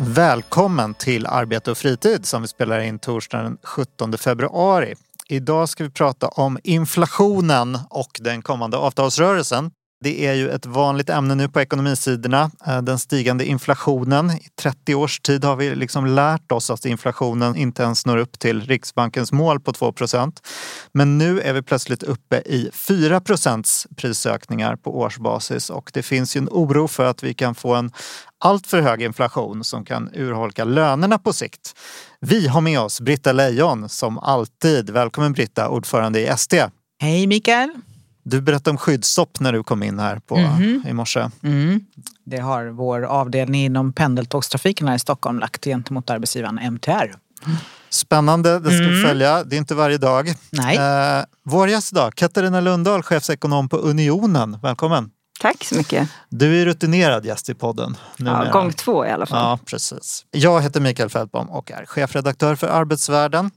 Välkommen till Arbete och fritid som vi spelar in torsdagen den 17 februari. Idag ska vi prata om inflationen och den kommande avtalsrörelsen. Det är ju ett vanligt ämne nu på ekonomisidorna, eh, den stigande inflationen. I 30 års tid har vi liksom lärt oss att inflationen inte ens når upp till Riksbankens mål på 2% Men nu är vi plötsligt uppe i 4 prisökningar på årsbasis och det finns ju en oro för att vi kan få en alltför hög inflation som kan urholka lönerna på sikt. Vi har med oss Britta Lejon som alltid. Välkommen Britta, ordförande i ST. Hej Mikael! Du berättade om skyddsstopp när du kom in här på, mm. i morse. Mm. Det har vår avdelning inom pendeltågstrafiken här i Stockholm lagt gentemot arbetsgivaren MTR. Spännande, det ska vi mm. följa. Det är inte varje dag. Nej. Eh, vår gäst idag, Katarina Lundahl, chefsekonom på Unionen. Välkommen! Tack så mycket. Du är rutinerad gäst i podden. Ja, gång två i alla fall. Ja, precis. Jag heter Mikael Fältbom och är chefredaktör för Arbetsvärlden.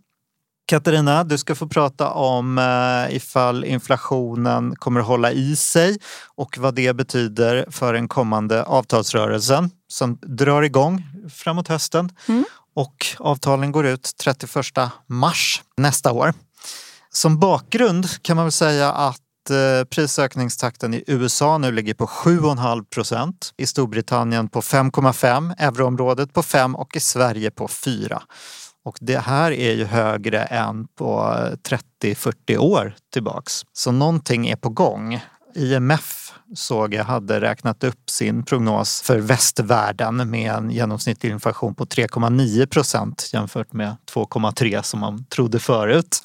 Katarina, du ska få prata om eh, ifall inflationen kommer att hålla i sig och vad det betyder för den kommande avtalsrörelsen som drar igång framåt hösten. Mm. Och avtalen går ut 31 mars nästa år. Som bakgrund kan man väl säga att eh, prisökningstakten i USA nu ligger på 7,5 procent. I Storbritannien på 5,5, euroområdet på 5 och i Sverige på 4. Och det här är ju högre än på 30-40 år tillbaks. Så någonting är på gång. IMF såg jag hade räknat upp sin prognos för västvärlden med en genomsnittlig inflation på 3,9 procent jämfört med 2,3 som man trodde förut.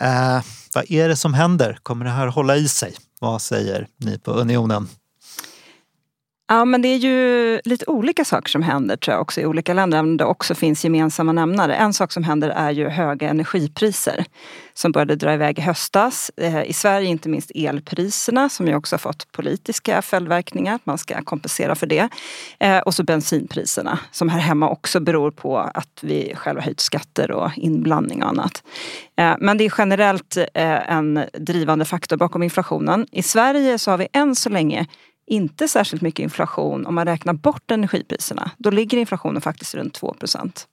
Eh, vad är det som händer? Kommer det här hålla i sig? Vad säger ni på Unionen? Ja, men det är ju lite olika saker som händer tror jag också i olika länder, även om det också finns gemensamma nämnare. En sak som händer är ju höga energipriser som började dra iväg i höstas. Eh, I Sverige inte minst elpriserna som ju också har fått politiska följdverkningar, man ska kompensera för det. Eh, och så bensinpriserna som här hemma också beror på att vi själva höjt skatter och inblandning och annat. Eh, men det är generellt en drivande faktor bakom inflationen. I Sverige så har vi än så länge inte särskilt mycket inflation om man räknar bort energipriserna. Då ligger inflationen faktiskt runt 2%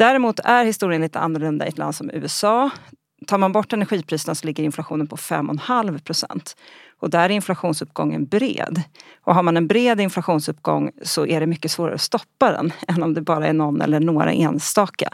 Däremot är historien lite annorlunda i ett land som USA. Tar man bort energipriserna så ligger inflationen på 5,5. Och där är inflationsuppgången bred. Och har man en bred inflationsuppgång så är det mycket svårare att stoppa den än om det bara är någon eller några enstaka.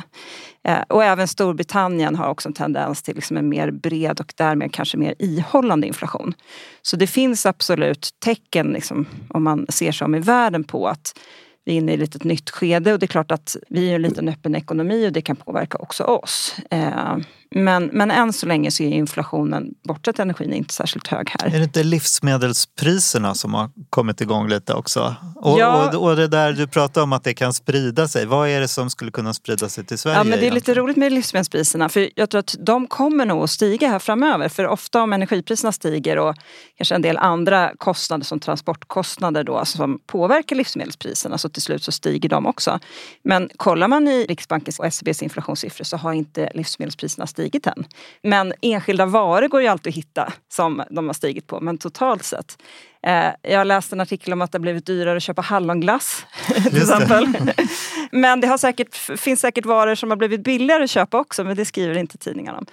Eh, och även Storbritannien har också en tendens till liksom en mer bred och därmed kanske mer ihållande inflation. Så det finns absolut tecken, liksom, om man ser sig om i världen, på att vi är inne i ett litet nytt skede och det är klart att vi är en liten öppen ekonomi och det kan påverka också oss. Eh, men, men än så länge så är inflationen, bortsett energin, inte särskilt hög här. Är det inte livsmedelspriserna som har kommit igång lite också? Och, ja. och, och det där du pratar om att det kan sprida sig. Vad är det som skulle kunna sprida sig till Sverige? Ja, men det är egentligen? lite roligt med livsmedelspriserna för jag tror att de kommer nog att stiga här framöver. För ofta om energipriserna stiger och kanske en del andra kostnader som transportkostnader då som påverkar livsmedelspriserna så till slut så stiger de också. Men kollar man i Riksbankens och SCBs inflationssiffror så har inte livsmedelspriserna stigit än. Men enskilda varor går ju alltid att hitta som de har stigit på, men totalt sett. Eh, jag har läst en artikel om att det har blivit dyrare att köpa hallonglass till exempel. men det har säkert, finns säkert varor som har blivit billigare att köpa också, men det skriver inte tidningarna om.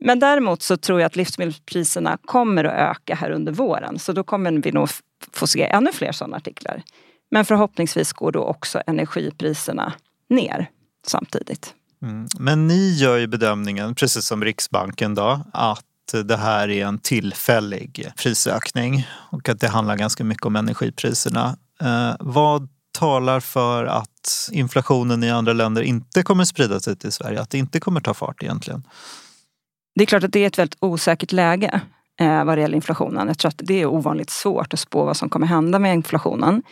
Men däremot så tror jag att livsmedelspriserna kommer att öka här under våren. Så då kommer vi nog få se ännu fler sådana artiklar. Men förhoppningsvis går då också energipriserna ner samtidigt. Mm. Men ni gör ju bedömningen, precis som Riksbanken då, att det här är en tillfällig prisökning och att det handlar ganska mycket om energipriserna. Eh, vad talar för att inflationen i andra länder inte kommer sprida sig till Sverige? Att det inte kommer ta fart egentligen? Det är klart att det är ett väldigt osäkert läge eh, vad det gäller inflationen. Jag tror att det är ovanligt svårt att spå vad som kommer hända med inflationen.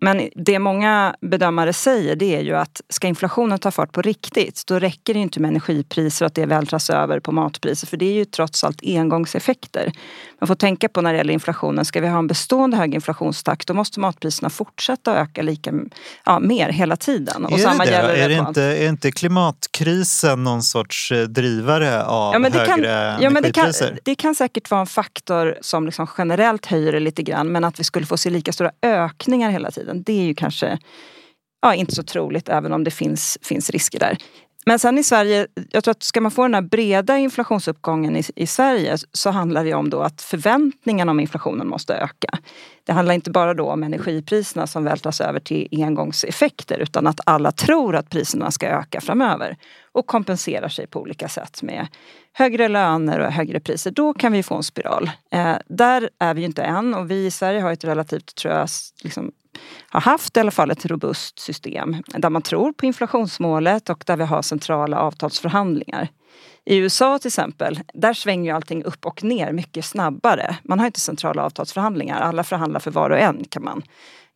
Men det många bedömare säger det är ju att ska inflationen ta fart på riktigt då räcker det inte med energipriser och att det vältras över på matpriser för det är ju trots allt engångseffekter. Man får tänka på när det gäller inflationen, ska vi ha en bestående hög inflationstakt då måste matpriserna fortsätta öka lika ja, mer hela tiden. Och är samma det, gäller är, det inte, är inte klimatkrisen någon sorts eh, drivare av ja, högre kan, ja, men det kan, det kan säkert vara en faktor som liksom generellt höjer det lite grann men att vi skulle få se lika stora ökningar hela tiden tiden. Det är ju kanske ja, inte så troligt även om det finns, finns risker där. Men sen i Sverige, jag tror att ska man få den här breda inflationsuppgången i, i Sverige så handlar det om då att förväntningarna om inflationen måste öka. Det handlar inte bara då om energipriserna som vältras över till engångseffekter utan att alla tror att priserna ska öka framöver och kompenserar sig på olika sätt med högre löner och högre priser. Då kan vi få en spiral. Eh, där är vi ju inte än och vi i Sverige har ett relativt, tror jag, liksom, har haft i alla fall ett robust system där man tror på inflationsmålet och där vi har centrala avtalsförhandlingar. I USA till exempel, där svänger ju allting upp och ner mycket snabbare. Man har inte centrala avtalsförhandlingar, alla förhandlar för var och en kan man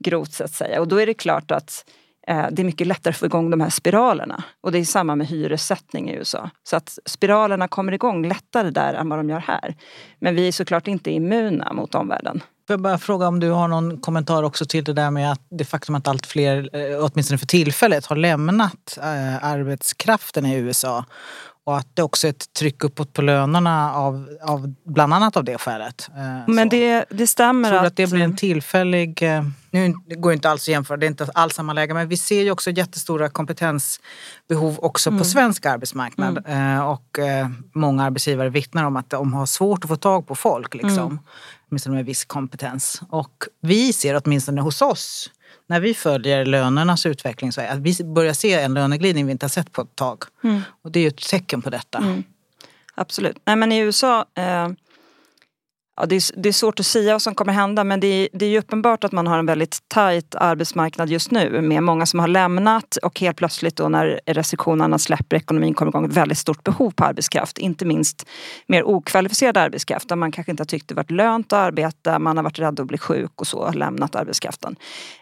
grovt sett säga. Och då är det klart att eh, det är mycket lättare att få igång de här spiralerna. Och det är samma med hyressättning i USA. Så att spiralerna kommer igång lättare där än vad de gör här. Men vi är såklart inte immuna mot omvärlden. Får jag bara fråga om du har någon kommentar också till det där med att det faktum att allt fler, eh, åtminstone för tillfället, har lämnat eh, arbetskraften i USA. Och att det också är ett tryck uppåt på lönerna av, av bland annat av det skälet. Eh, Men det, det stämmer Tror du att, att det blir en tillfällig... Nu går det inte alls att jämföra, det är inte alls samma läge. Men vi ser ju också jättestora kompetensbehov också mm. på svensk arbetsmarknad. Mm. Och många arbetsgivare vittnar om att de har svårt att få tag på folk. Liksom. Mm åtminstone med viss kompetens. Och vi ser åtminstone hos oss, när vi följer lönernas utveckling, så är att vi börjar se en löneglidning vi inte har sett på ett tag. Mm. Och det är ju ett tecken på detta. Mm. Absolut. Nej men i USA eh, Ja, det, är, det är svårt att säga vad som kommer hända men det är, det är ju uppenbart att man har en väldigt tajt arbetsmarknad just nu med många som har lämnat och helt plötsligt då när restriktionerna släpper ekonomin kommer igång ett väldigt stort behov på arbetskraft. Inte minst mer okvalificerad arbetskraft där man kanske inte har tyckt det varit lönt att arbeta, man har varit rädd att bli sjuk och så, lämnat arbetskraften.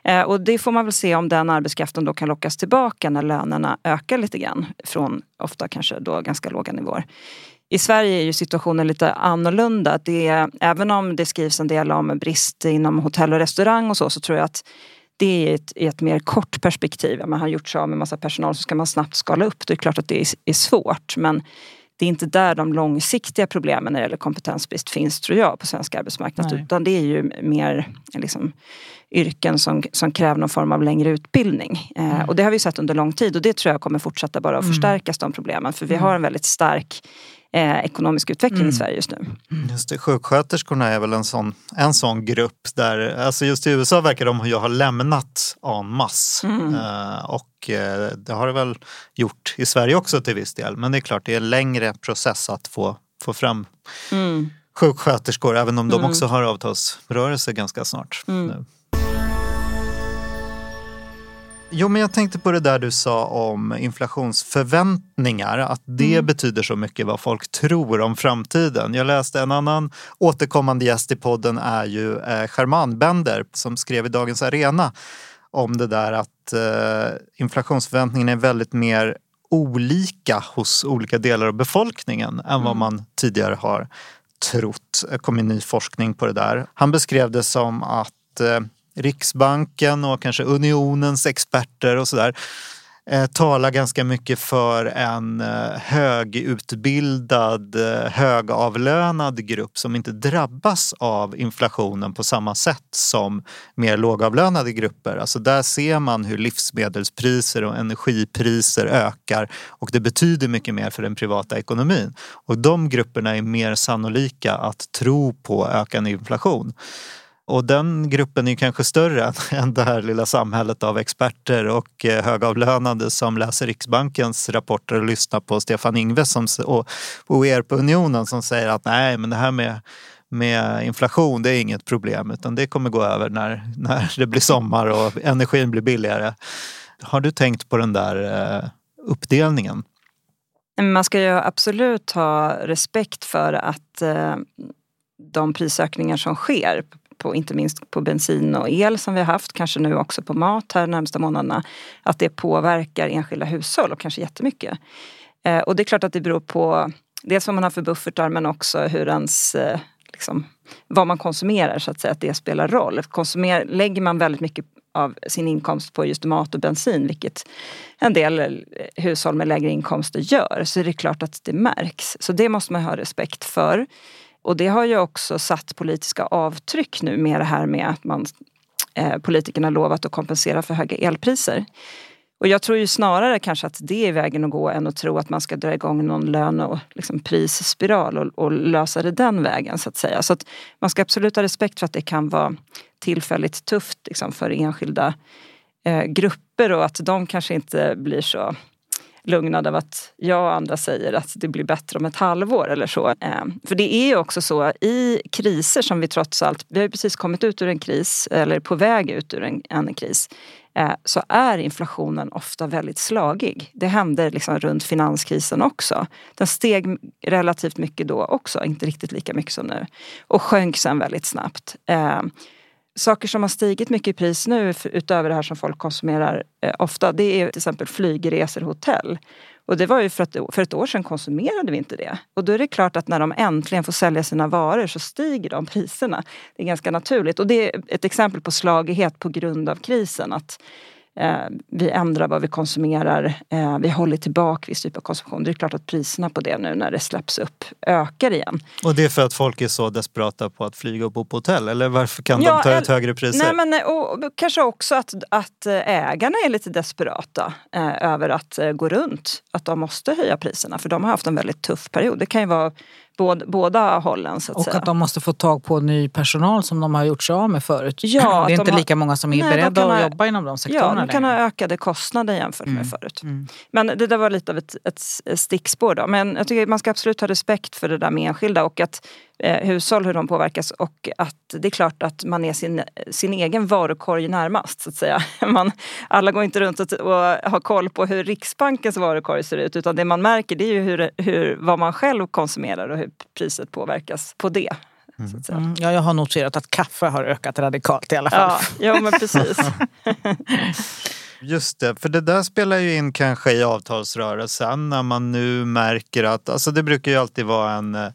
Eh, och det får man väl se om den arbetskraften då kan lockas tillbaka när lönerna ökar lite grann från ofta kanske då ganska låga nivåer. I Sverige är ju situationen lite annorlunda. Det är, även om det skrivs en del om brist inom hotell och restaurang och så, så tror jag att det är ett, i ett mer kort perspektiv. Man har gjort sig av med massa personal så ska man snabbt skala upp. Det är klart att det är, är svårt men det är inte där de långsiktiga problemen när det gäller kompetensbrist finns tror jag på svensk arbetsmarknad. Nej. Utan det är ju mer liksom, yrken som, som kräver någon form av längre utbildning. Eh, mm. och det har vi sett under lång tid och det tror jag kommer fortsätta bara att mm. förstärkas de problemen. För vi mm. har en väldigt stark eh, ekonomisk utveckling mm. i Sverige just nu. Mm. Just det, sjuksköterskorna är väl en sån, en sån grupp där, alltså just i USA verkar de ju ha lämnat en masse. Mm. Eh, och eh, det har det väl gjort i Sverige också till viss del. Men det är klart, det är en längre process att få, få fram mm. sjuksköterskor, även om de mm. också har avtalsrörelse ganska snart. Mm. Nu. Jo, men jag tänkte på det där du sa om inflationsförväntningar, att det mm. betyder så mycket vad folk tror om framtiden. Jag läste en annan återkommande gäst i podden är ju eh, German Bender som skrev i Dagens Arena om det där att eh, inflationsförväntningarna är väldigt mer olika hos olika delar av befolkningen än vad mm. man tidigare har trott. Det kom ny forskning på det där. Han beskrev det som att eh, Riksbanken och kanske unionens experter och sådär eh, talar ganska mycket för en eh, högutbildad, eh, högavlönad grupp som inte drabbas av inflationen på samma sätt som mer lågavlönade grupper. Alltså där ser man hur livsmedelspriser och energipriser ökar och det betyder mycket mer för den privata ekonomin. Och de grupperna är mer sannolika att tro på ökande inflation. Och den gruppen är kanske större än det här lilla samhället av experter och eh, högavlönade som läser Riksbankens rapporter och lyssnar på Stefan Ingves som, och er på Unionen som säger att nej, men det här med med inflation, det är inget problem utan det kommer gå över när, när det blir sommar och energin blir billigare. Har du tänkt på den där eh, uppdelningen? Man ska ju absolut ha respekt för att eh, de prisökningar som sker på, inte minst på bensin och el som vi har haft, kanske nu också på mat här de närmsta månaderna, att det påverkar enskilda hushåll och kanske jättemycket. Eh, och det är klart att det beror på dels vad man har för buffertar men också hur ens eh, liksom, vad man konsumerar så att säga, att det spelar roll. Konsumer, lägger man väldigt mycket av sin inkomst på just mat och bensin, vilket en del eh, hushåll med lägre inkomster gör, så är det klart att det märks. Så det måste man ha respekt för. Och det har ju också satt politiska avtryck nu med det här med att man, eh, politikerna lovat att kompensera för höga elpriser. Och jag tror ju snarare kanske att det är vägen att gå än att tro att man ska dra igång någon lön och liksom prisspiral och, och lösa det den vägen så att säga. Så att man ska absolut ha respekt för att det kan vara tillfälligt tufft liksom, för enskilda eh, grupper och att de kanske inte blir så lugnad av att jag och andra säger att det blir bättre om ett halvår eller så. Eh, för det är ju också så i kriser som vi trots allt, vi har ju precis kommit ut ur en kris eller på väg ut ur en, en kris eh, så är inflationen ofta väldigt slagig. Det hände liksom runt finanskrisen också. Den steg relativt mycket då också, inte riktigt lika mycket som nu. Och sjönk sen väldigt snabbt. Eh, Saker som har stigit mycket i pris nu utöver det här som folk konsumerar eh, ofta det är till exempel flygresor, hotell. Och det var ju för att för ett år sedan konsumerade vi inte det. Och då är det klart att när de äntligen får sälja sina varor så stiger de priserna. Det är ganska naturligt. Och det är ett exempel på slagighet på grund av krisen. Att Eh, vi ändrar vad vi konsumerar, eh, vi håller tillbaka viss typ av konsumtion. Det är klart att priserna på det nu när det släpps upp ökar igen. Och det är för att folk är så desperata på att flyga och bo på hotell? Eller varför kan ja, de ta ut högre priser? Nej, men, och, kanske också att, att ägarna är lite desperata eh, över att eh, gå runt. Att de måste höja priserna för de har haft en väldigt tuff period. Det kan ju vara båda, båda hållen. Så att och säga. att de måste få tag på ny personal som de har gjort sig av med förut. Ja, det är inte har, lika många som är nej, beredda att ha, jobba inom de sektorerna Ja, de kan ha ökade kostnader jämfört mm. med förut. Mm. Men det där var lite av ett, ett stickspår då. Men jag tycker man ska absolut ha respekt för det där med enskilda och att eh, hushåll, hur de påverkas och att det är klart att man är sin, sin egen varukorg närmast. Så att säga. Man, alla går inte runt och, och har koll på hur Riksbankens varukorg ser ut utan det man märker det är ju hur, hur, vad man själv konsumerar och hur priset påverkas på det. Mm. Mm, ja, jag har noterat att kaffe har ökat radikalt i alla fall. Ja, ja men precis. Just det, för det där spelar ju in kanske i avtalsrörelsen när man nu märker att, alltså det brukar ju alltid vara en eh,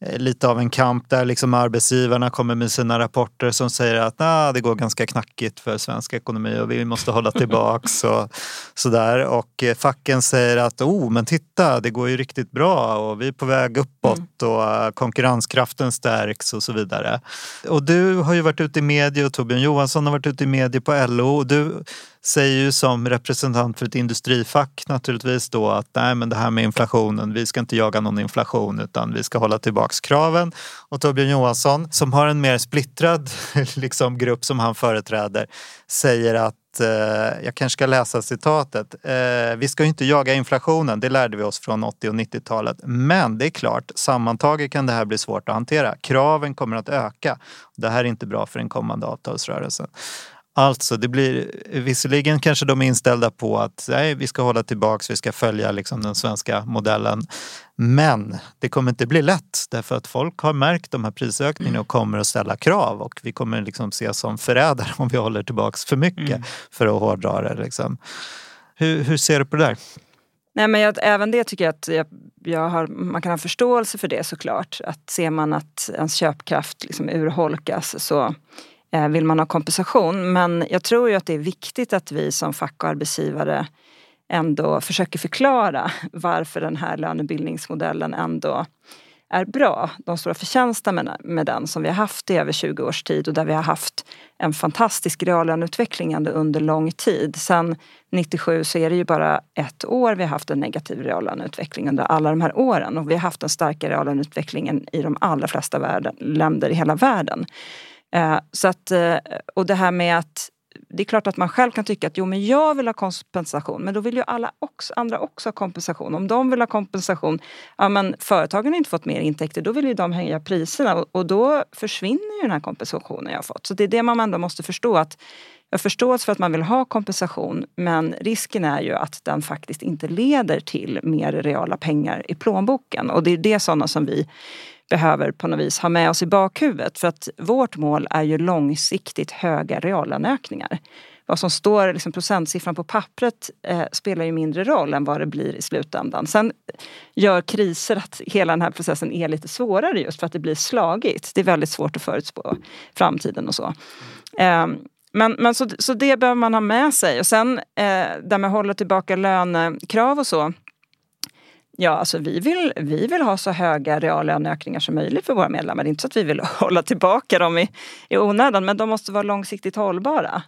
lite av en kamp där liksom arbetsgivarna kommer med sina rapporter som säger att nah, det går ganska knackigt för svensk ekonomi och vi måste hålla tillbaks och sådär. Och eh, facken säger att oh, men titta, det går ju riktigt bra och vi är på väg uppåt mm. och eh, konkurrenskraften stärks och så vidare. Och du har ju varit ute i media och Torbjörn Johansson har varit ute i media på LO och du säger ju som representant för ett industrifack naturligtvis då att nej men det här med inflationen, vi ska inte jaga någon inflation utan vi ska hålla tillbaks kraven. Och Torbjörn Johansson som har en mer splittrad liksom, grupp som han företräder säger att eh, jag kanske ska läsa citatet. Eh, vi ska inte jaga inflationen, det lärde vi oss från 80 och 90-talet. Men det är klart, sammantaget kan det här bli svårt att hantera. Kraven kommer att öka. Det här är inte bra för den kommande avtalsrörelsen. Alltså, det blir visserligen kanske de är inställda på att nej, vi ska hålla tillbaks, vi ska följa liksom den svenska modellen. Men det kommer inte bli lätt därför att folk har märkt de här prisökningarna och kommer att ställa krav och vi kommer liksom ses som förrädare om vi håller tillbaks för mycket mm. för att hårdra det. Liksom. Hur, hur ser du på det där? Nej, men jag, även det tycker jag att jag, jag har, man kan ha förståelse för det såklart. Att ser man att ens köpkraft liksom urholkas så Eh, vill man ha kompensation. Men jag tror ju att det är viktigt att vi som fack och arbetsgivare ändå försöker förklara varför den här lönebildningsmodellen ändå är bra. De stora förtjänsterna med, den som vi har haft i över 20 års tid och där vi har haft en fantastisk reallöneutveckling under lång tid. Sen 97 så är det ju bara ett år vi har haft en negativ reallöneutveckling under alla de här åren och vi har haft en starkare reallöneutveckling än i de allra flesta världen, länder i hela världen. Eh, så att, eh, och det här med att det är klart att man själv kan tycka att jo men jag vill ha kompensation men då vill ju alla också, andra också ha kompensation. Om de vill ha kompensation, ja men företagen har inte fått mer intäkter, då vill ju de höja priserna och, och då försvinner ju den här kompensationen jag har fått. Så det är det man ändå måste förstå att jag har förståelse för att man vill ha kompensation men risken är ju att den faktiskt inte leder till mer reala pengar i plånboken. Och det är det sådana som vi behöver på något vis ha med oss i bakhuvudet. För att vårt mål är ju långsiktigt höga reallöneökningar. Vad som står, liksom procentsiffran på pappret eh, spelar ju mindre roll än vad det blir i slutändan. Sen gör kriser att hela den här processen är lite svårare just för att det blir slagigt. Det är väldigt svårt att förutspå framtiden och så. Eh, men, men så, så det behöver man ha med sig. Och sen eh, här med att hålla tillbaka lönekrav och så. Ja, alltså vi vill, vi vill ha så höga reallöneökningar som möjligt för våra medlemmar. Det är inte så att vi vill hålla tillbaka dem i, i onödan, men de måste vara långsiktigt hållbara.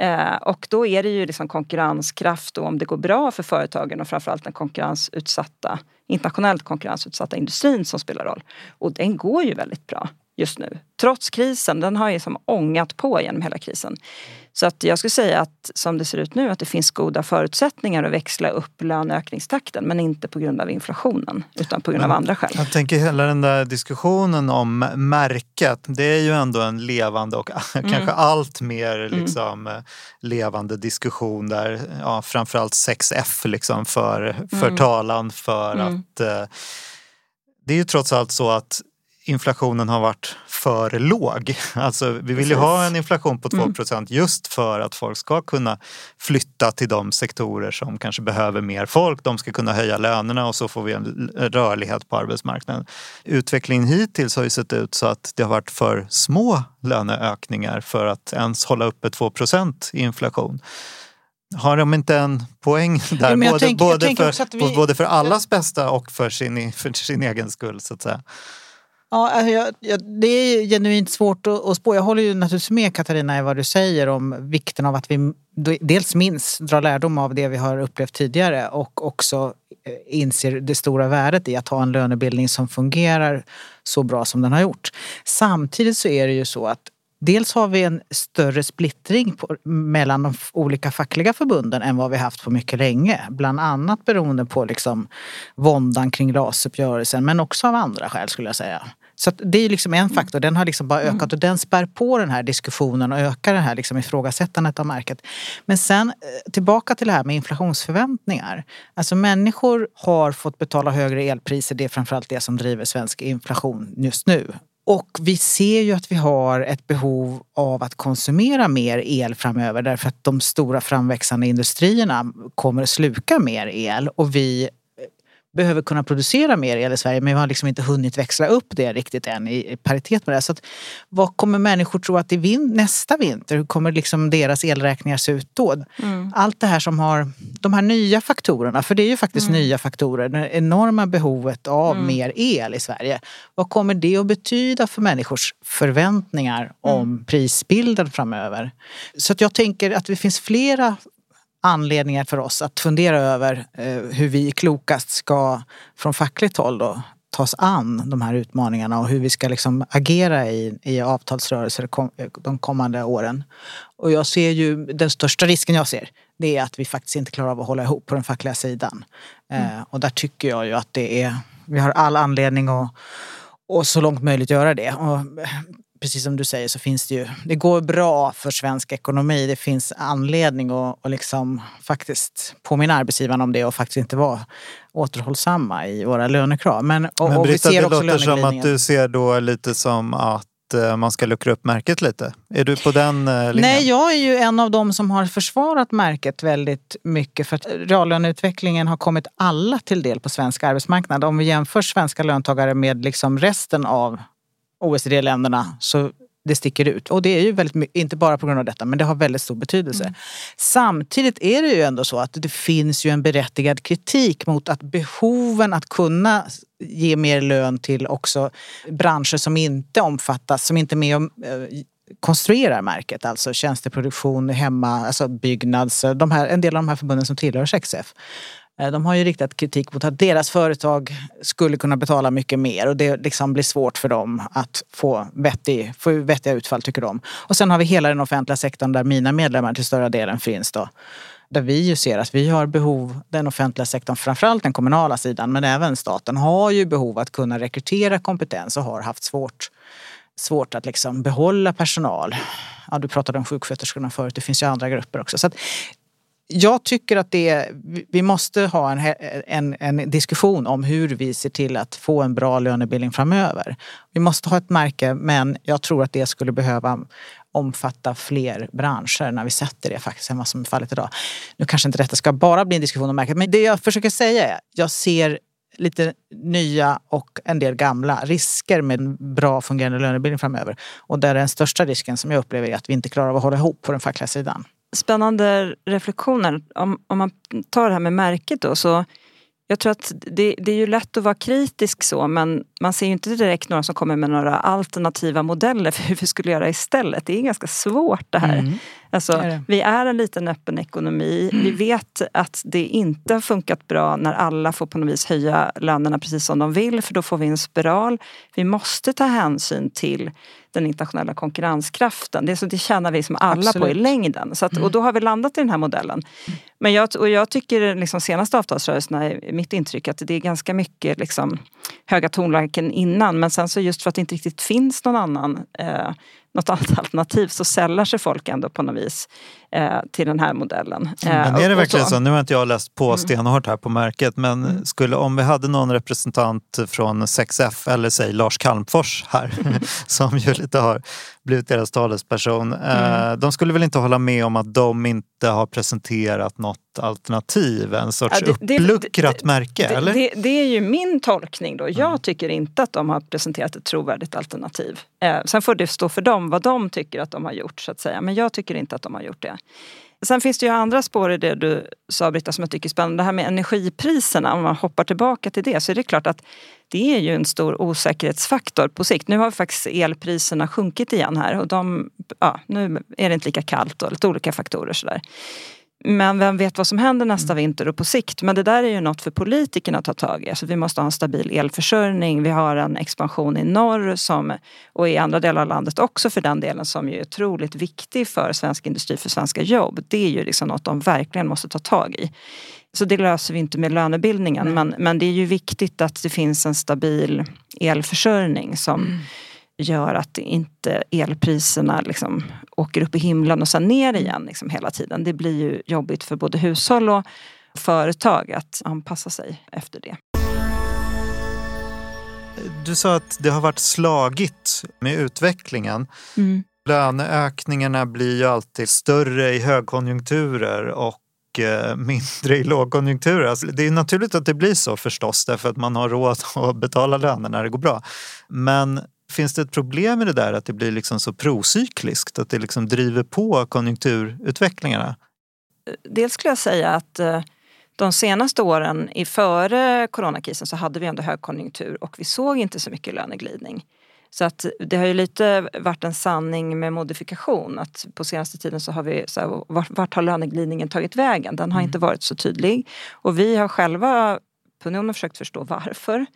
Eh, och då är det ju liksom konkurrenskraft och om det går bra för företagen och framförallt den konkurrensutsatta, internationellt konkurrensutsatta industrin som spelar roll. Och den går ju väldigt bra just nu. Trots krisen, den har ju som ångat på genom hela krisen. Så att jag skulle säga att som det ser ut nu att det finns goda förutsättningar att växla upp löneökningstakten men inte på grund av inflationen utan på grund av andra skäl. Jag tänker hela den där diskussionen om märket. Det är ju ändå en levande och mm. kanske allt mer mm. liksom, mm. levande diskussion där ja, framförallt 6F liksom för, för mm. talan för mm. att eh, det är ju trots allt så att inflationen har varit för låg. Alltså, vi vill ju ha en inflation på 2 mm. just för att folk ska kunna flytta till de sektorer som kanske behöver mer folk. De ska kunna höja lönerna och så får vi en rörlighet på arbetsmarknaden. Utvecklingen hittills har ju sett ut så att det har varit för små löneökningar för att ens hålla uppe 2 procent i inflation. Har de inte en poäng där? Jo, både, tänker, både, för, vi... både för allas bästa och för sin, för sin egen skull så att säga. Ja, alltså jag, jag, det är genuint svårt att, att spå. Jag håller ju naturligtvis med Katarina i vad du säger om vikten av att vi dels minns, drar lärdom av det vi har upplevt tidigare och också eh, inser det stora värdet i att ha en lönebildning som fungerar så bra som den har gjort. Samtidigt så är det ju så att Dels har vi en större splittring på, mellan de olika fackliga förbunden än vad vi haft på mycket länge. Bland annat beroende på liksom våndan kring rasuppgörelsen men också av andra skäl skulle jag säga. Så det är liksom en faktor, den har liksom bara ökat och den spär på den här diskussionen och ökar det här liksom ifrågasättandet av märket. Men sen eh, tillbaka till det här med inflationsförväntningar. Alltså människor har fått betala högre elpriser, det är framförallt det som driver svensk inflation just nu. Och vi ser ju att vi har ett behov av att konsumera mer el framöver därför att de stora framväxande industrierna kommer att sluka mer el. Och vi behöver kunna producera mer el i Sverige men vi har liksom inte hunnit växla upp det riktigt än i paritet med det. Så att, vad kommer människor tro att det är nästa vinter? Hur kommer liksom deras elräkningar se ut då? Mm. Allt det här som har de här nya faktorerna, för det är ju faktiskt mm. nya faktorer, det enorma behovet av mm. mer el i Sverige. Vad kommer det att betyda för människors förväntningar om mm. prisbilden framöver? Så att jag tänker att det finns flera anledningar för oss att fundera över eh, hur vi klokast ska från fackligt håll då ta oss an de här utmaningarna och hur vi ska liksom agera i, i avtalsrörelser de kommande åren. Och jag ser ju, den största risken jag ser, det är att vi faktiskt inte klarar av att hålla ihop på den fackliga sidan. Eh, mm. och där tycker jag ju att det är, vi har all anledning att och så långt möjligt göra det. Och precis som du säger så finns det ju, det går bra för svensk ekonomi. Det finns anledning att, att liksom faktiskt påminna arbetsgivarna om det och faktiskt inte vara återhållsamma i våra lönekrav. Men, och, Men Britta, det låter som att du ser då lite som att eh, man ska luckra upp märket lite. Är du på den eh, linjen? Nej, jag är ju en av dem som har försvarat märket väldigt mycket för att reallöneutvecklingen har kommit alla till del på svensk arbetsmarknad. Om vi jämför svenska löntagare med liksom resten av OECD-länderna så det sticker ut. Och det är ju väldigt mycket, inte bara på grund av detta, men det har väldigt stor betydelse. Mm. Samtidigt är det ju ändå så att det finns ju en berättigad kritik mot att behoven att kunna ge mer lön till också branscher som inte omfattas, som inte är med och eh, konstruerar märket, alltså tjänsteproduktion, hemma, alltså byggnads, de här, en del av de här förbunden som tillhör 6F. Eh, de har ju riktat kritik mot att deras företag skulle kunna betala mycket mer och det liksom blir svårt för dem att få, vettig, få vettiga utfall tycker de. Och sen har vi hela den offentliga sektorn där mina medlemmar till större delen finns då. Där vi ju ser att vi har behov, den offentliga sektorn, framförallt den kommunala sidan men även staten har ju behov att kunna rekrytera kompetens och har haft svårt, svårt att liksom behålla personal. Ja, du pratade om sjuksköterskorna förut, det finns ju andra grupper också. Så att, jag tycker att det, vi måste ha en, en, en, diskussion om hur vi ser till att få en bra lönebildning framöver. Vi måste ha ett märke men jag tror att det skulle behöva omfatta fler branscher när vi sätter det faktiskt än vad som är fallet idag. Nu kanske inte detta ska bara bli en diskussion om märket men det jag försöker säga är jag ser lite nya och en del gamla risker med en bra fungerande lönebildning framöver. Och där den största risken som jag upplever är att vi inte klarar av att hålla ihop på den fackliga sidan. Spännande reflektioner. Om, om man tar det här med märket då så jag tror att det, det, är ju lätt att vara kritisk så men man ser ju inte direkt några som kommer med några alternativa modeller för hur vi skulle göra istället. Det är ganska svårt det här. Mm. Alltså, är. Vi är en liten öppen ekonomi. Mm. Vi vet att det inte har funkat bra när alla får på något vis höja lönerna precis som de vill för då får vi en spiral. Vi måste ta hänsyn till den internationella konkurrenskraften. Det, så det tjänar vi som alla Absolut. på i längden. Så att, mm. Och då har vi landat i den här modellen. Men jag, och jag tycker liksom senaste avtalsrörelserna är mitt intryck att det är ganska mycket liksom, höga tonlägen innan men sen så just för att det inte riktigt finns någon annan eh, något annat alternativ så sällar sig folk ändå på något vis eh, till den här modellen. Eh, men är det verkligen så? så? Nu har inte jag läst på mm. stenhårt här på märket men mm. skulle, om vi hade någon representant från 6F eller säg Lars Calmfors här som ju lite har blivit deras talesperson. Eh, mm. De skulle väl inte hålla med om att de inte har presenterat något alternativ, en sorts ja, det, uppluckrat det, märke? Det, eller? Det, det, är ju min tolkning då. Jag mm. tycker inte att de har presenterat ett trovärdigt alternativ. Eh, sen får det stå för dem vad de tycker att de har gjort så att säga. Men jag tycker inte att de har gjort det. Sen finns det ju andra spår i det du sa Britta som jag tycker är spännande. Det här med energipriserna, om man hoppar tillbaka till det så är det klart att det är ju en stor osäkerhetsfaktor på sikt. Nu har faktiskt elpriserna sjunkit igen här och de, ja, nu är det inte lika kallt och lite olika faktorer sådär. Men vem vet vad som händer nästa mm. vinter och på sikt. Men det där är ju något för politikerna att ta tag i. Alltså vi måste ha en stabil elförsörjning. Vi har en expansion i norr som, och i andra delar av landet också för den delen som är otroligt viktig för svensk industri, för svenska jobb. Det är ju liksom något de verkligen måste ta tag i. Så det löser vi inte med lönebildningen. Men, men det är ju viktigt att det finns en stabil elförsörjning som mm gör att inte elpriserna liksom åker upp i himlen och sen ner igen liksom hela tiden. Det blir ju jobbigt för både hushåll och företag att anpassa sig efter det. Du sa att det har varit slagigt med utvecklingen. Mm. Löneökningarna blir ju alltid större i högkonjunkturer och mycket mindre i lågkonjunkturer. Alltså, det är naturligt att det blir så förstås därför att man har råd att betala löner när det går bra. Men Finns det ett problem med det där att det blir liksom så procykliskt? Att det liksom driver på konjunkturutvecklingarna? Dels skulle jag säga att eh, de senaste åren före coronakrisen så hade vi ändå högkonjunktur och vi såg inte så mycket löneglidning. Så att det har ju lite varit en sanning med modifikation. Att på senaste tiden så har vi, så här, vart, vart har löneglidningen tagit vägen? Den har mm. inte varit så tydlig. Och vi har själva på Unionen försökt förstå varför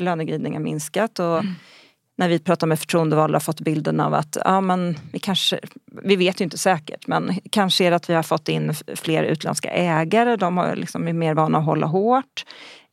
löneglidningen minskat. Och mm när vi pratar med förtroendevalda fått bilden av att ja, men vi kanske, vi vet ju inte säkert men kanske är det att vi har fått in fler utländska ägare. De har liksom är mer vana att hålla hårt.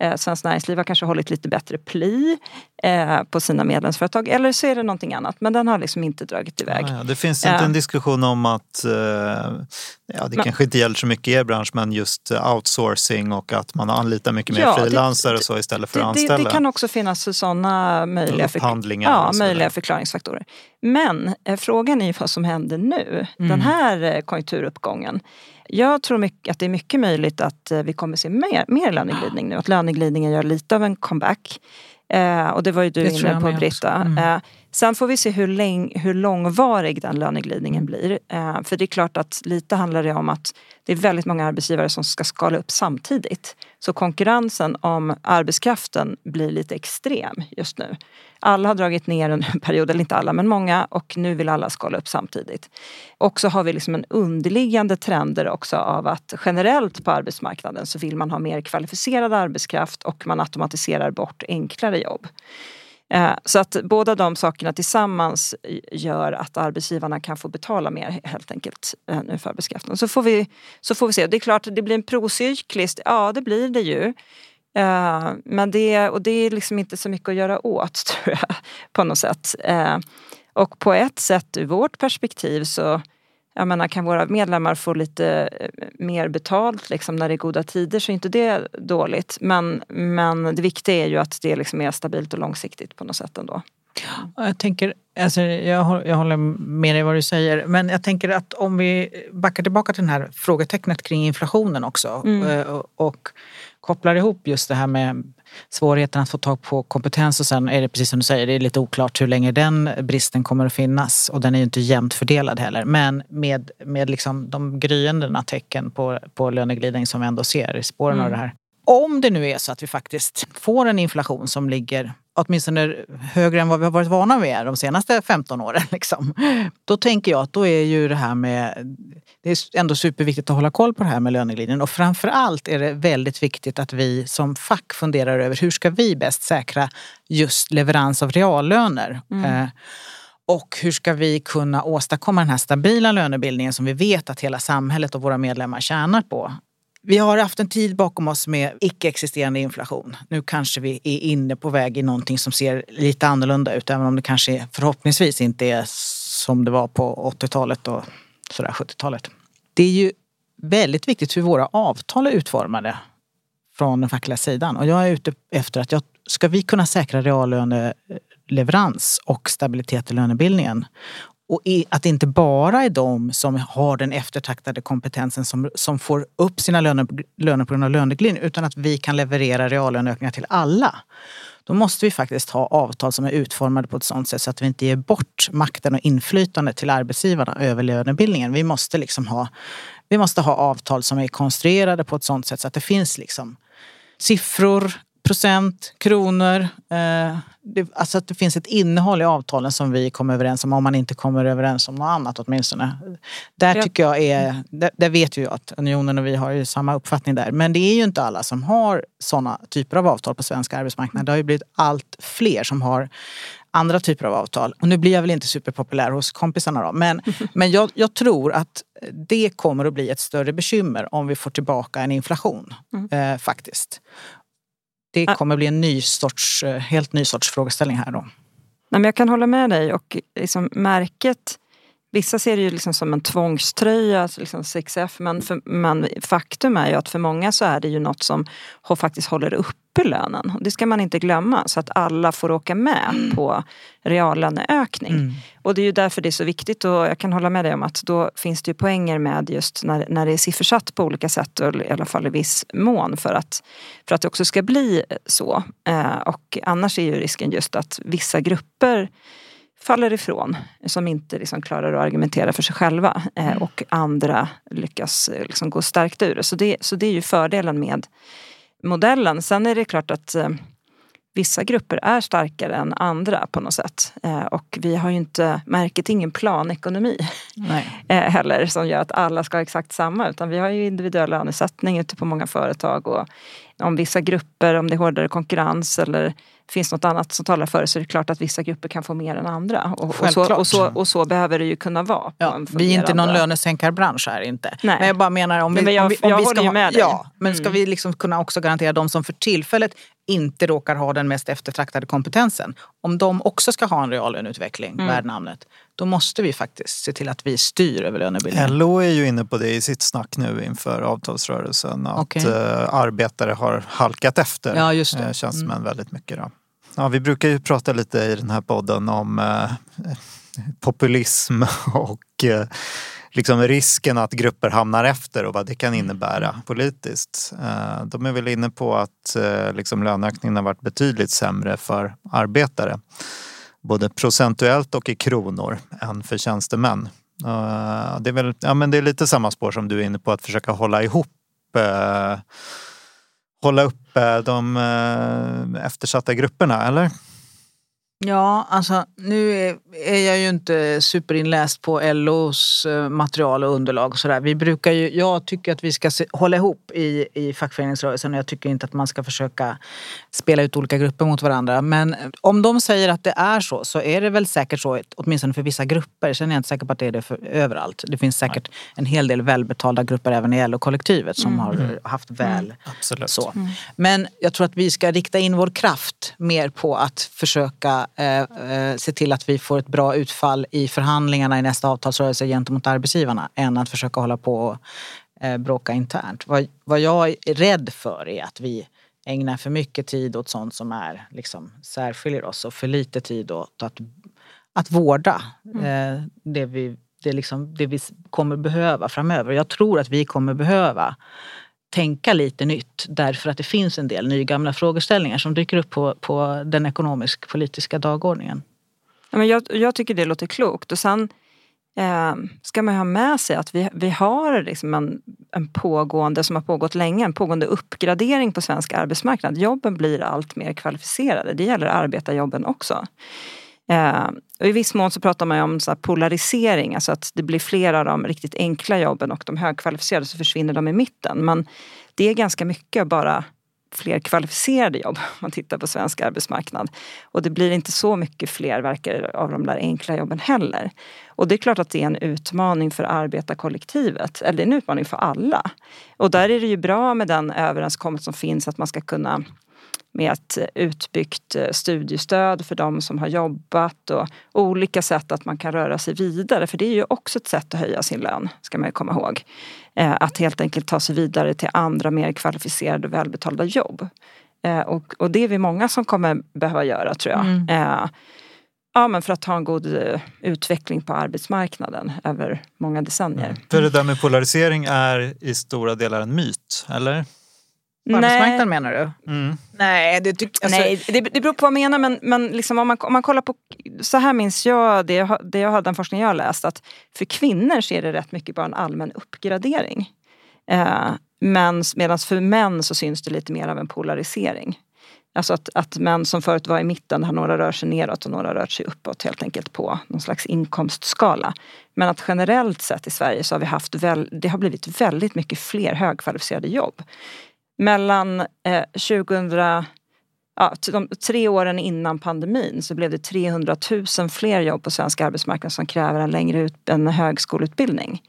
Eh, Svenskt Näringsliv har kanske hållit lite bättre pli eh, på sina medlemsföretag. Eller så är det någonting annat. Men den har liksom inte dragit iväg. Ja, ja. Det finns inte en diskussion om att, eh, ja det men, kanske inte gäller så mycket i er bransch, men just outsourcing och att man anlitar mycket mer ja, frilansare och så istället för det, att anställa. Det, det kan också finnas sådana möjliga, förkl ja, möjliga förklaringsfaktorer. Men eh, frågan är vad som händer nu, mm. den här eh, konjunkturuppgången. Jag tror mycket, att det är mycket möjligt att eh, vi kommer se mer, mer löneglidning nu. Att löneglidningen gör lite av en comeback. Eh, och det var ju du det inne på Britta. Mm. Eh, sen får vi se hur, läng, hur långvarig den löneglidningen blir. Eh, för det är klart att lite handlar det om att det är väldigt många arbetsgivare som ska skala upp samtidigt. Så konkurrensen om arbetskraften blir lite extrem just nu. Alla har dragit ner en period, eller inte alla men många och nu vill alla skala upp samtidigt. Och så har vi liksom en underliggande trender också av att generellt på arbetsmarknaden så vill man ha mer kvalificerad arbetskraft och man automatiserar bort enklare jobb. Eh, så att båda de sakerna tillsammans gör att arbetsgivarna kan få betala mer helt enkelt eh, nu för arbetskraften. Så får vi, så får vi se. Det är klart att det blir en procykliskt, ja det blir det ju. Eh, men det, och det är liksom inte så mycket att göra åt tror jag på något sätt. Och på ett sätt ur vårt perspektiv så jag menar, kan våra medlemmar få lite eh, mer betalt liksom, när det är goda tider så är inte det dåligt. Men, men det viktiga är ju att det liksom är stabilt och långsiktigt på något sätt ändå. Jag tänker, alltså, jag, jag håller med dig vad du säger, men jag tänker att om vi backar tillbaka till det här frågetecknet kring inflationen också Mm. eh, och, och kopplar ihop just det här med svårigheten att få tag på kompetens och sen är det precis som du säger, det är lite oklart hur länge den bristen kommer att finnas och den är ju inte jämnt fördelad heller. Men med, med liksom de gryende tecken på, på löneglidning som vi ändå ser i spåren av det här. Om det nu är så att vi faktiskt får en inflation som ligger åtminstone högre än vad vi har varit vana vid de senaste 15 åren. Liksom. Då tänker jag att då är ju det här med... Det är ändå superviktigt att hålla koll på det här med löneglidningen och framför allt är det väldigt viktigt att vi som fack funderar över hur ska vi bäst säkra just leverans av reallöner. Eh, och hur ska vi kunna åstadkomma den här stabila lönebildningen som vi vet att hela samhället och våra medlemmar tjänar på. Vi har haft en tid bakom oss med icke-existerande inflation. Nu kanske vi är inne på väg i någonting som ser lite annorlunda ut, även om det kanske förhoppningsvis inte är som det var på 80-talet och sådär 70-talet. Det är ju väldigt viktigt hur våra avtal är utformade från den fackliga sidan. Och jag är ute efter att jag, ska vi kunna säkra reallöneleverans och stabilitet i lönebildningen och i, att det inte bara är de som har den eftertraktade kompetensen som, som får upp sina löner, löner på grund av löneglidning utan att vi kan leverera reallöneökningar till alla. Då måste vi faktiskt ha avtal som är utformade på ett sådant sätt så att vi inte ger bort makten och inflytandet till arbetsgivarna över lönebildningen. Vi måste, liksom ha, vi måste ha avtal som är konstruerade på ett sådant sätt så att det finns liksom siffror, procent, kronor. Eh, det, alltså att det finns ett innehåll i avtalen som vi kommer överens om, om man inte kommer överens om något annat åtminstone. Där tycker jag är, där, där vet ju jag att Unionen och vi har ju samma uppfattning där. Men det är ju inte alla som har sådana typer av avtal på svensk arbetsmarknad. Det har ju blivit allt fler som har andra typer av avtal. Och nu blir jag väl inte superpopulär hos kompisarna då. Men, men jag, jag tror att det kommer att bli ett större bekymmer om vi får tillbaka en inflation. Eh, faktiskt. Det kommer bli en ny sorts, eh, helt ny sorts frågeställning här då. Nej, men jag kan hålla med dig och liksom märket Vissa ser det ju liksom som en tvångströja, alltså liksom 6F, men, för, men faktum är ju att för många så är det ju något som faktiskt håller uppe lönen. Det ska man inte glömma, så att alla får åka med på reallöneökning. Och det är ju därför det är så viktigt och jag kan hålla med dig om att då finns det ju poänger med just när, när det är siffersatt på olika sätt, och i alla fall i viss mån, för att, för att det också ska bli så. Eh, och annars är ju risken just att vissa grupper faller ifrån som inte liksom klarar att argumentera för sig själva eh, och andra lyckas eh, liksom gå starkt ur det. Så det. Så det är ju fördelen med modellen. Sen är det klart att eh, vissa grupper är starkare än andra på något sätt. Eh, och vi har ju inte, märket ingen planekonomi eh, heller som gör att alla ska ha exakt samma utan vi har ju individuell lönesättning ute på många företag och om vissa grupper, om det är hårdare konkurrens eller finns något annat som talar för det så är det klart att vissa grupper kan få mer än andra. Och, och, så, och, så, och så behöver det ju kunna vara. Ja, vi är inte någon lönesänkarbransch här inte. Nej. Men jag bara menar om vi, men jag- om vi, om jag vi ska ha, med dig. Ja, men ska Mm. vi liksom kunna också garantera de som för tillfället inte råkar ha den mest eftertraktade kompetensen. Om de också ska ha en reallöneutveckling Mm. värd namnet. Då måste vi faktiskt se till att vi styr över lönebildningen. LO är ju inne på det i sitt snack nu inför avtalsrörelsen. Att Okej. eh, arbetare har halkat efter Ja, just det. eh, tjänstemän väldigt mycket. Då. Ja, vi brukar ju prata lite i den här podden om eh, populism och eh, liksom risken att grupper hamnar efter och vad det kan innebära politiskt. Eh, de är väl inne på att eh, liksom löneökningen har varit betydligt sämre för arbetare. Både procentuellt och i kronor än för tjänstemän. Eh, det, är väl, ja, men det är lite samma spår som du är inne på att försöka hålla ihop hålla uppe de eftersatta grupperna, eller? Ja, alltså nu är, jag ju inte superinläst på LOs eh, material och underlag och sådär. Vi brukar ju, jag tycker att vi ska se, hålla ihop i, i fackföreningsrörelsen och jag tycker inte att man ska försöka spela ut olika grupper mot varandra. Men om de säger att det är så, så är det väl säkert så, åtminstone för vissa grupper. Sen är jag inte säker på att det är det för överallt. Det finns säkert en hel del välbetalda grupper även i LO-kollektivet som har haft väl Absolut. så. Men jag tror att vi ska rikta in vår kraft mer på att försöka eh, eh, se till att vi får ett bra utfall i förhandlingarna i nästa avtalsrörelse gentemot arbetsgivarna än att försöka hålla på och eh, bråka internt. Vad, vad jag är rädd för är att vi ägnar för mycket tid åt sånt som är liksom särskiljer oss och för lite tid åt att, att vårda eh, det, vi, det, liksom, det vi kommer behöva framöver. Jag tror att vi kommer behöva tänka lite nytt därför att det finns en del nygamla frågeställningar som dyker upp på, på den ekonomisk-politiska dagordningen. Ja, men jag, jag tycker det låter klokt och sen eh, ska man ha med sig att vi, vi har liksom en, en pågående, som har pågått länge, en pågående uppgradering på svensk arbetsmarknad. Jobben blir allt mer kvalificerade. Det gäller arbetarjobben också. Eh, och I viss mån så pratar man om så polarisering, alltså att det blir fler av de riktigt enkla jobben och de högkvalificerade så försvinner de i mitten. Men det är ganska mycket bara fler kvalificerade jobb om man tittar på svensk arbetsmarknad. Och det blir inte så mycket fler verkar av de där enkla jobben heller. Och det är klart att det är en utmaning för arbetarkollektivet, eller det är en utmaning för alla. Och där är det ju bra med den överenskommelse som finns att man ska kunna med ett utbyggt eh, studiestöd för de som har jobbat och olika sätt att man kan röra sig vidare. För det är ju också ett sätt att höja sin lön, ska man komma ihåg. Eh, att helt enkelt ta sig vidare till andra mer kvalificerade och välbetalda jobb. Eh, och, och det är vi många som kommer behöva göra tror jag. Mm. Ja, men för att ha en god utveckling på arbetsmarknaden över många decennier. Mm. För det där med polarisering är i stora delar en myt, eller? På arbetsmarknaden menar du? Mm. Nej, det, tyck, alltså... Nej det, det beror på vad man menar men, men liksom om, man, om man kollar på, så här minns jag det, jag, det jag har, den forskning jag läst att för kvinnor så är det rätt mycket bara en allmän uppgradering. Eh, Medan för män så syns det lite mer av en polarisering. Alltså att, att män som förut var i mitten har några rör sig neråt och några rör sig uppåt helt enkelt på någon slags inkomstskala. Men att generellt sett i Sverige så har vi haft väl, det har blivit väldigt mycket fler högkvalificerade jobb mellan eh, 2000, ja, de tre åren innan pandemin så blev det 300 000 fler jobb på svensk arbetsmarknad som kräver en längre ut, en högskoleutbildning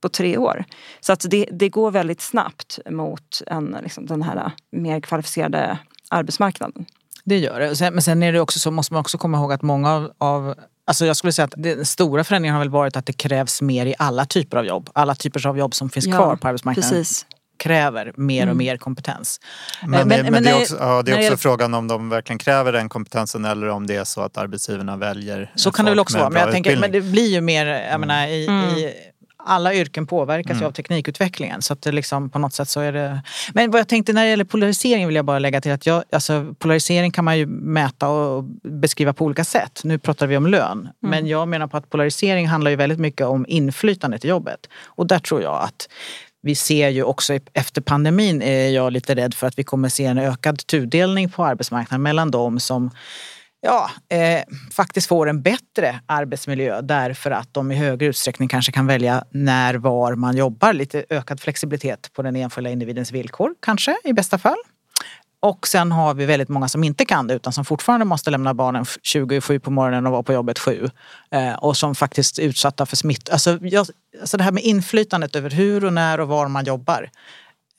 på tre år. Så att det, det går väldigt snabbt mot en, liksom, den här mer kvalificerade arbetsmarknaden. Det gör det. Men sen är det också så, måste man också komma ihåg att många av, Alltså jag skulle säga att den stora förändringen har väl varit att det krävs mer i alla typer av jobb. Alla typer av jobb som finns ja, kvar på arbetsmarknaden. Precis kräver mer och mm. mer kompetens. Men, eh, men, men, men det är också, ja, det är också frågan om de verkligen kräver den kompetensen eller om det är så att arbetsgivarna väljer Så kan det väl också vara. Men, jag tänker, men det blir ju mer, jag mm. menar, i, mm. i alla yrken påverkas mm. ju av teknikutvecklingen. Så att det liksom på något sätt så är det... Men vad jag tänkte när det gäller polarisering vill jag bara lägga till att jag, alltså, polarisering kan man ju mäta och beskriva på olika sätt. Nu pratar vi om lön. Mm. Men jag menar på att polarisering handlar ju väldigt mycket om inflytandet i jobbet. Och där tror jag att vi ser ju också efter pandemin är jag lite rädd för att vi kommer se en ökad tudelning på arbetsmarknaden mellan de som ja, eh, faktiskt får en bättre arbetsmiljö därför att de i högre utsträckning kanske kan välja när, var man jobbar. Lite ökad flexibilitet på den enskilda individens villkor kanske i bästa fall. Och sen har vi väldigt många som inte kan det utan som fortfarande måste lämna barnen 27 på morgonen och vara på jobbet 7. Eh, och som faktiskt är utsatta för smitt. Alltså, jag, alltså det här med inflytandet över hur och när och var man jobbar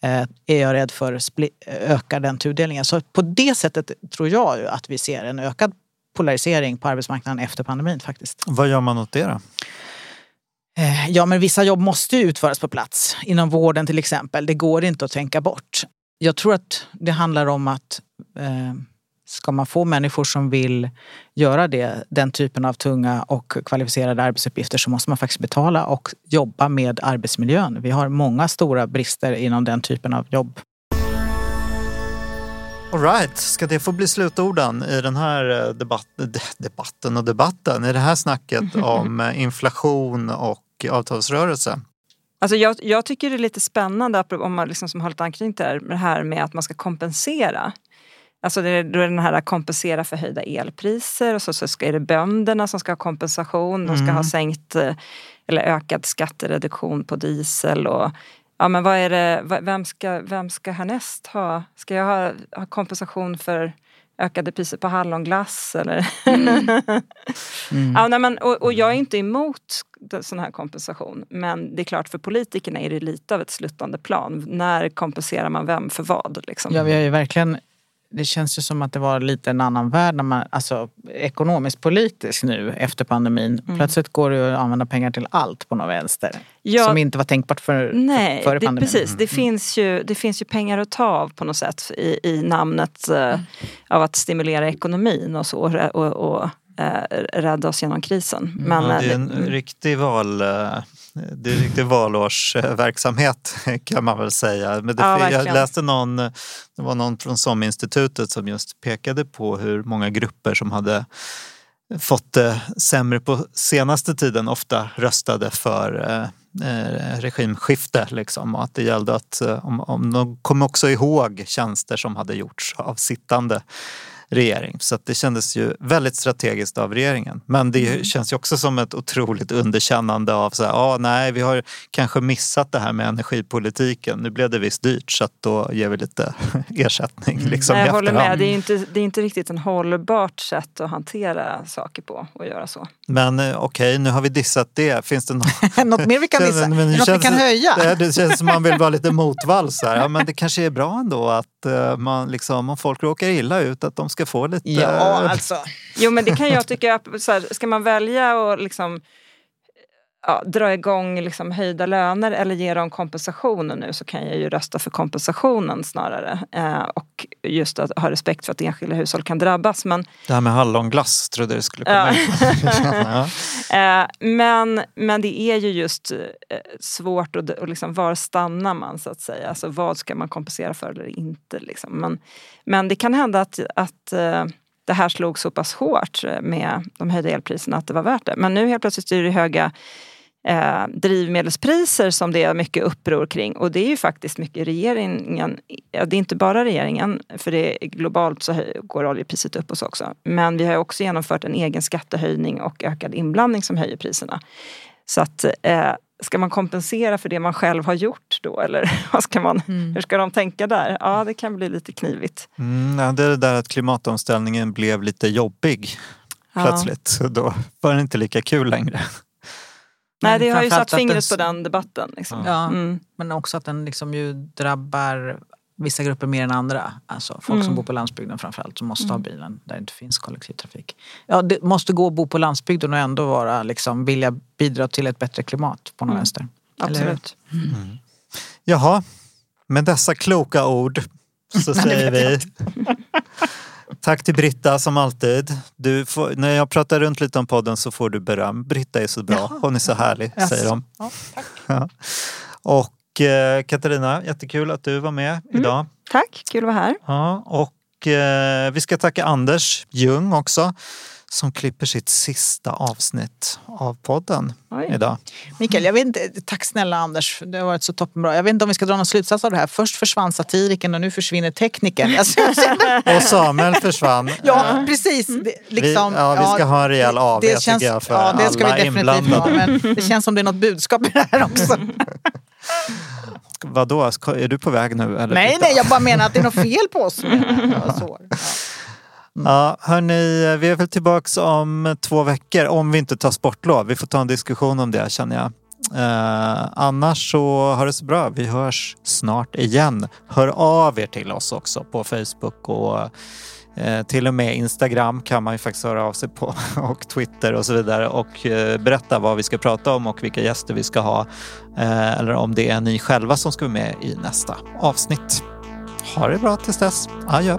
eh, är jag rädd för ökar den tudelningen. Så på det sättet tror jag att vi ser en ökad polarisering på arbetsmarknaden efter pandemin faktiskt. Vad gör man åt det då? Eh, ja, men vissa jobb måste ju utföras på plats. Inom vården till exempel. Det går inte att tänka bort. Jag tror att det handlar om att eh, ska man få människor som vill göra det, den typen av tunga och kvalificerade arbetsuppgifter så måste man faktiskt betala och jobba med arbetsmiljön. Vi har många stora brister inom den typen av jobb. Alright, ska det få bli slutorden i den här eh, debatt, debatten och debatten, i det här snacket om eh, inflation och avtalsrörelse? Alltså jag, jag tycker det är lite spännande, om man liksom som har lite anknytning till det här med att man ska kompensera. Alltså det är, då är den här kompensera för höjda elpriser och så, så ska, är det bönderna som ska ha kompensation. De ska mm. ha sänkt eh, eller ökad skattereduktion på diesel. Och, ja, men vad är det, vem, ska, vem ska härnäst ha? Ska jag ha, ha kompensation för ökade priser på hallonglass eller... Mm. mm. ja, nej, men, och, och, jag är inte emot sån här kompensation men det är klart för politikerna är det lite av ett sluttande plan. När kompenserar man vem för vad? Liksom? Ja, vi har ju verkligen det känns ju som att det var lite en annan värld när man, alltså, ekonomiskt politiskt nu efter pandemin. Mm. Plötsligt går det att använda pengar till allt på något vänster. Ja, som inte var tänkbart för, nej, före det, pandemin. Precis, det, mm. finns ju, det finns ju pengar att ta av på något sätt i, i namnet eh, mm. av att stimulera ekonomin och så. Och, och, eh, rädda oss genom krisen. Mm. Men, ja, det är en mm. riktig val eh, det är riktig valårsverksamhet kan man väl säga. Men det, ja, jag läste någon, det var någon från SOM-institutet som just pekade på hur många grupper som hade fått det sämre på senaste tiden ofta röstade för eh, eh regimskifte. Liksom. Och att det gällde att, eh, om, om de kom också ihåg tjänster som hade gjorts av sittande regering. Så det kändes ju väldigt strategiskt av regeringen. Men det mm. känns ju också som ett otroligt underkännande av så här, ah, nej, vi har kanske missat det här med energipolitiken. Nu blev det visst dyrt så att då ger vi lite ersättning. Mm. Liksom, nej, jag håller med, det är, inte, det är inte riktigt en hållbart sätt att hantera saker på att göra så. Men eh, okej, okay, nu har vi dissat det. Finns det något, något mer vi kan dissa? Men, något känns, vi kan höja? Det, det känns som man vill vara lite motvalls. Ja, men det kanske är bra ändå att eh, man, liksom, om folk råkar illa ut att de ska få lite... Ja, alltså. Jo, men det kan jag tycka. Så här, ska man välja och liksom ja, dra igång liksom höjda löner eller ge dem kompensationen nu så kan jag ju rösta för kompensationen snarare. Eh, och just att ha respekt för att enskilda hushåll kan drabbas. Men, det här med hallonglass trodde jag skulle komma ja. eh, men, men det är ju just eh, svårt att och liksom, var stannar man så att säga. Alltså vad ska man kompensera för eller inte. Liksom. Men, men det kan hända att, att eh, det här slog så pass hårt med de höjda elpriserna att det var värt det. Men nu helt plötsligt är det höga eh, drivmedelspriser som det är mycket uppror kring. Och det är ju faktiskt mycket regeringen, ja, det är inte bara regeringen, för det är globalt så går oljepriset upp hos också. Men vi har också genomfört en egen skattehöjning och ökad inblandning som höjer priserna. Så att eh, Ska man kompensera för det man själv har gjort då eller vad ska man, mm. hur ska de tänka där? Ja, det kan bli lite knivigt. Mm, det är det där att klimatomställningen blev lite jobbig plötsligt. Ja. Då var den inte lika kul längre. Nej, det har ju satt fingret på den debatten. Liksom. Ja, mm. Men också att den liksom ju drabbar vissa grupper mer än andra. Alltså folk mm. som bor på landsbygden framförallt som måste mm. ha bilen där det inte finns kollektivtrafik. Ja, det måste gå att bo på landsbygden och ändå vara, liksom, vilja bidra till ett bättre klimat på något mm. vänster. Absolut. Mm. Jaha, med dessa kloka ord så säger vi Tack till Britta som alltid. Du får, när jag pratar runt lite om podden så får du beröm. Britta är så bra, hon är så härlig yes. säger de. Ja. Ja. Och eh, Katarina, jättekul att du var med mm. idag. Tack, kul att vara här. Ja, och eh, vi ska tacka Anders Ljung också som klipper sitt sista avsnitt av podden Oj. idag. Mikael, jag vet inte, tack snälla Anders, det har varit så toppenbra. Jag vet inte om vi ska dra någon slutsats av det här. Först försvann satiriken och nu försvinner teknikern. och Samuel försvann. Ja, precis. Det, liksom, vi, ja, vi ska ha en rejäl AV det känns, tycker jag för ja, det ska alla vi definitivt ha, men Det känns som det är något budskap i det här också. Vadå, är du på väg nu? Eller? Nej, nej, jag bara menar att det är något fel på oss. Ja. Mm. Ja, hörni, vi är väl tillbaks om två veckor om vi inte tar sportlov. Vi får ta en diskussion om det känner jag. Eh, annars så har det så bra. Vi hörs snart igen. Hör av er till oss också på Facebook och eh, till och med Instagram kan man ju faktiskt höra av sig på och Twitter och så vidare och eh, berätta vad vi ska prata om och vilka gäster vi ska ha. Eh, eller om det är ni själva som ska vara med i nästa avsnitt. Ha det bra tills dess. Adjö.